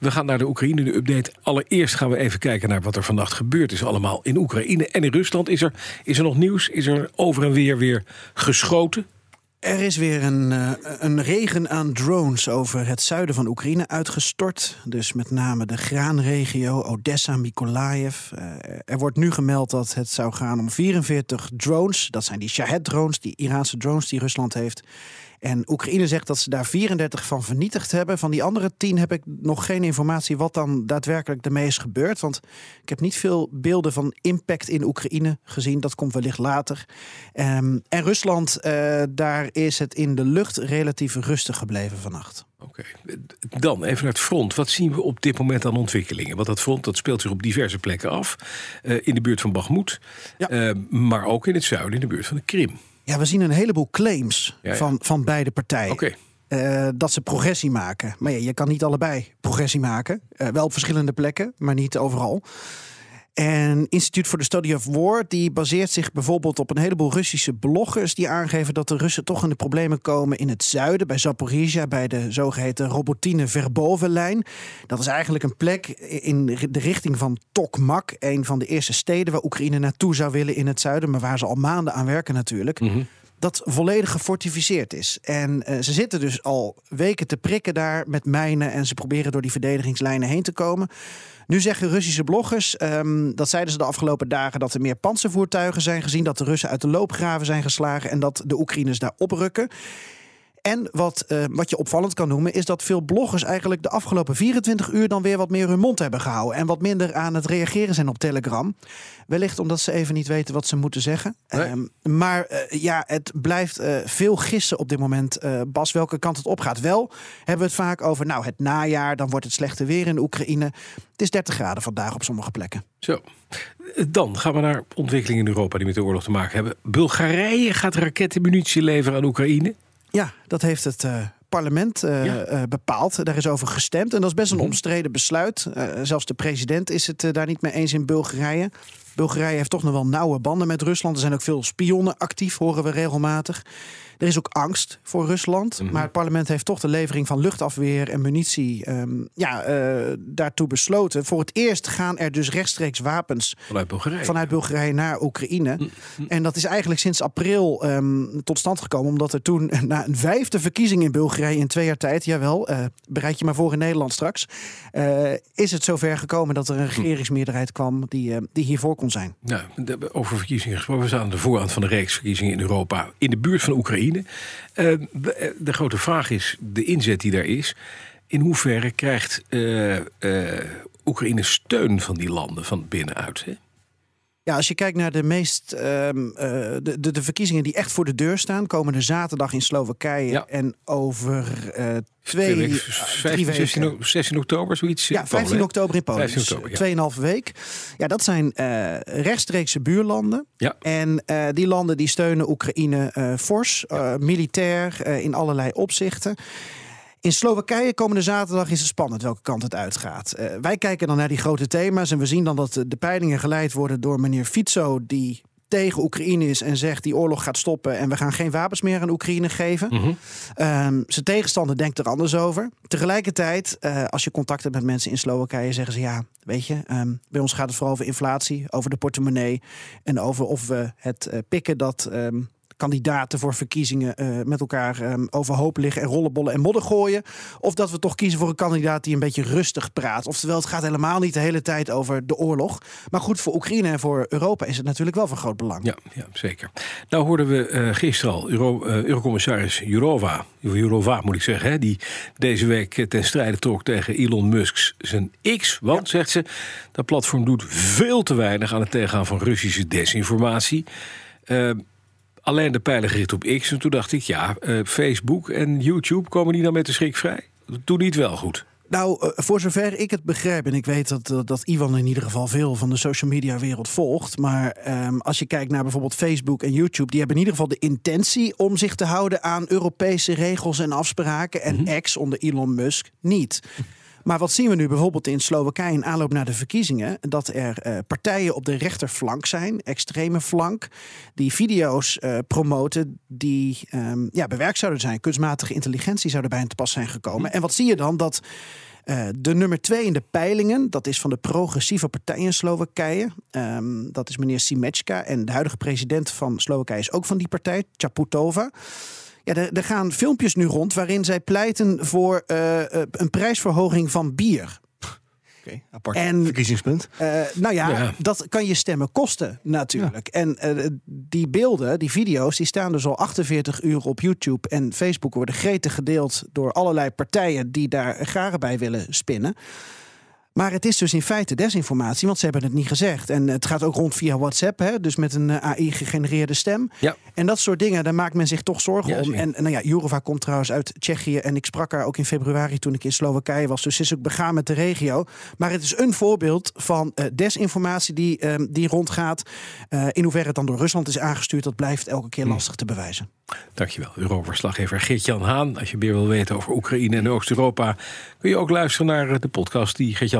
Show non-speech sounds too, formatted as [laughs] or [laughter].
We gaan naar de Oekraïne, de update. Allereerst gaan we even kijken naar wat er vannacht gebeurd is allemaal in Oekraïne en in Rusland. Is er, is er nog nieuws? Is er over en weer weer geschoten? Er is weer een, eh, een regen aan drones over het zuiden van Oekraïne uitgestort. Dus met name de graanregio, Odessa, Mykolaiv. Eh, er wordt nu gemeld dat het zou gaan om 44 drones. Dat zijn die Shahed-drones, die Iraanse drones die Rusland heeft. En Oekraïne zegt dat ze daar 34 van vernietigd hebben. Van die andere 10 heb ik nog geen informatie wat dan daadwerkelijk ermee is gebeurd. Want ik heb niet veel beelden van impact in Oekraïne gezien. Dat komt wellicht later. Ehm, en Rusland, eh, daar is het in de lucht relatief rustig gebleven vannacht. Oké, dan even naar het front. Wat zien we op dit moment aan ontwikkelingen? Want dat front dat speelt zich op diverse plekken af. Eh, in de buurt van Bakhmut, Ja. eh, maar ook in het zuiden, in de buurt van de Krim. Ja, we zien een heleboel claims Ja, ja. Van, van beide partijen. Oké, Eh, dat ze progressie maken. Maar ja, je kan niet allebei progressie maken. Eh, wel op verschillende plekken, maar niet overal. En Instituut voor de Study of War die baseert zich bijvoorbeeld op een heleboel Russische bloggers die aangeven dat de Russen toch in de problemen komen in het zuiden, bij Zaporizhia, bij de zogeheten Robotine Verbovenlijn. Dat is eigenlijk een plek in de richting van Tokmak, een van de eerste steden waar Oekraïne naartoe zou willen in het zuiden, maar waar ze al maanden aan werken natuurlijk dat volledig gefortificeerd is. En eh, ze zitten dus al weken te prikken daar met mijnen en ze proberen door die verdedigingslijnen heen te komen. Nu zeggen Russische bloggers, ehm, dat zeiden ze de afgelopen dagen, dat er meer panzervoertuigen zijn gezien, dat de Russen uit de loopgraven zijn geslagen en dat de Oekraïners daar oprukken. En wat, eh, wat je opvallend kan noemen, is dat veel bloggers eigenlijk de afgelopen 24 uur dan weer wat meer hun mond hebben gehouden. En wat minder aan het reageren zijn op Telegram. Wellicht omdat ze even niet weten wat ze moeten zeggen. Nee. Ehm, maar eh, ja, het blijft eh, veel gissen op dit moment, Bas, welke kant het opgaat. Wel hebben we het vaak over, nou, het najaar, dan wordt het slechte weer in Oekraïne. Het is 30 graden vandaag op sommige plekken. zo. Dan gaan we naar ontwikkelingen in Europa die met de oorlog te maken hebben. Bulgarije gaat rakettenmunitie leveren aan Oekraïne. Ja, dat heeft het eh, parlement eh, Ja. eh, bepaald. Daar is over gestemd. En dat is best een Mhm. omstreden besluit. Zelfs de president is het daar niet mee eens in Bulgarije. Bulgarije heeft toch nog wel nauwe banden met Rusland. Er zijn ook veel spionnen actief, horen we regelmatig. Er is ook angst voor Rusland. Mhm. Maar het parlement heeft toch de levering van luchtafweer en munitie ehm, ja, eh, daartoe besloten. Voor het eerst gaan er dus rechtstreeks wapens Vanuit Bulgarije. vanuit Bulgarije naar Oekraïne. Mm, En dat is eigenlijk sinds april ehm, tot stand gekomen. Omdat er toen [laughs] na een vijfde verkiezing in Bulgarije in twee jaar tijd, jawel, eh, bereid je maar voor in Nederland straks, eh, is het zover gekomen dat er een regeringsmeerderheid kwam die, die hiervoor kon zijn. Nou, de- over verkiezingen gesproken. We staan aan de voorhand van de reeks verkiezingen in Europa. In de buurt van Oekraïne. Eh, de, de grote vraag is, de inzet die daar is... in hoeverre krijgt eh, eh, Oekraïne steun van die landen van binnenuit? Hè? Ja, als je kijkt naar de meest ehm, eh, de, de, de verkiezingen die echt voor de deur staan, komende zaterdag in Slowakije Ja. en over eh, Twee eh, 15, drie 16, weken. o- 16 oktober, zoiets? Ja, in Polen, 15 hè? oktober in Polen. 15 dus oktober, ja. 2,5 week. Ja, dat zijn rechtstreekse buurlanden. Ja. En die landen die steunen Oekraïne fors, militair, in allerlei opzichten. In Slowakije komende zaterdag is het spannend welke kant het uitgaat. Eh, wij kijken dan naar die grote thema's en we zien dan dat de- de peilingen geleid worden door meneer Fico, die tegen Oekraïne is en zegt die oorlog gaat stoppen en we gaan geen wapens meer aan Oekraïne geven. Ehm, zijn tegenstander denkt er anders over. Tegelijkertijd, eh, als je contact hebt met mensen in Slowakije, zeggen ze ja, weet je, ehm, bij ons gaat het vooral over inflatie, over de portemonnee en over of we het eh, pikken dat ehm, kandidaten voor verkiezingen eh, met elkaar ehm, overhoop liggen en rollenbollen en modder gooien. Of dat we toch kiezen voor een kandidaat die een beetje rustig praat. Oftewel, het gaat helemaal niet de hele tijd over de oorlog. Maar goed, voor Oekraïne en voor Europa is het natuurlijk wel van groot belang. Ja, ja, zeker. Nou hoorden we eh, gisteren al Euro, eh, Eurocommissaris Jourova, Jourova moet ik zeggen, hè, die deze week ten strijde trok tegen Elon Musk's zijn X. Want, zegt ze, dat platform doet veel te weinig aan het tegengaan van Russische desinformatie. Eh, alleen de pijlen gericht op X. En toen dacht ik, ja, eh, Facebook en YouTube komen die dan met de schrik vrij? Doet niet wel goed. Nou, uh, voor zover ik het begrijp, en ik weet dat, uh, dat Ivan in ieder geval veel van de social media wereld volgt. Maar um, als je kijkt naar bijvoorbeeld Facebook en YouTube, die hebben in ieder geval de intentie om zich te houden aan Europese regels en afspraken. En mm -hmm. X onder Elon Musk niet. [laughs] Maar wat zien we nu bijvoorbeeld in Slowakije in aanloop naar de verkiezingen? Dat er uh, partijen op de rechterflank zijn, extreme flank, die video's uh, promoten die um, ja, bewerkt zouden zijn. Kunstmatige intelligentie zou erbij te pas zijn gekomen. En wat zie je dan? Dat uh, de nummer twee in de peilingen, dat is van de progressieve partij in Slowakije. Um, dat is meneer Simečka. En de huidige president van Slowakije is ook van die partij, Chaputova. Ja, er, er, gaan filmpjes nu rond waarin zij pleiten voor uh, een prijsverhoging van bier. Oké, okay, apart en, verkiezingspunt. Uh, nou ja, ja, dat kan je stemmen kosten natuurlijk. Ja. En uh, die beelden, die video's, die staan dus al 48 uur op YouTube en Facebook worden gretig gedeeld door allerlei partijen die daar garen bij willen spinnen. Maar het is dus in feite desinformatie, want ze hebben het niet gezegd. En het gaat ook rond via WhatsApp, hè, dus met een AI-gegenereerde stem. Ja. En dat soort dingen, daar maakt men zich toch zorgen Ja, om. En, en nou ja, Jourova komt trouwens uit Tsjechië en ik sprak haar ook in februari toen ik in Slowakije was. Dus ze is ook begaan met de regio. Maar het is een voorbeeld van eh, desinformatie die, ehm, die rondgaat. Eh, in hoeverre het dan door Rusland is aangestuurd, dat blijft elke keer lastig te bewijzen. Dankjewel, Europa-verslaggever Geert-Jan Haan. Als je meer wil weten over Oekraïne en Oost-Europa... kun je ook luisteren naar de podcast die Geert-Jan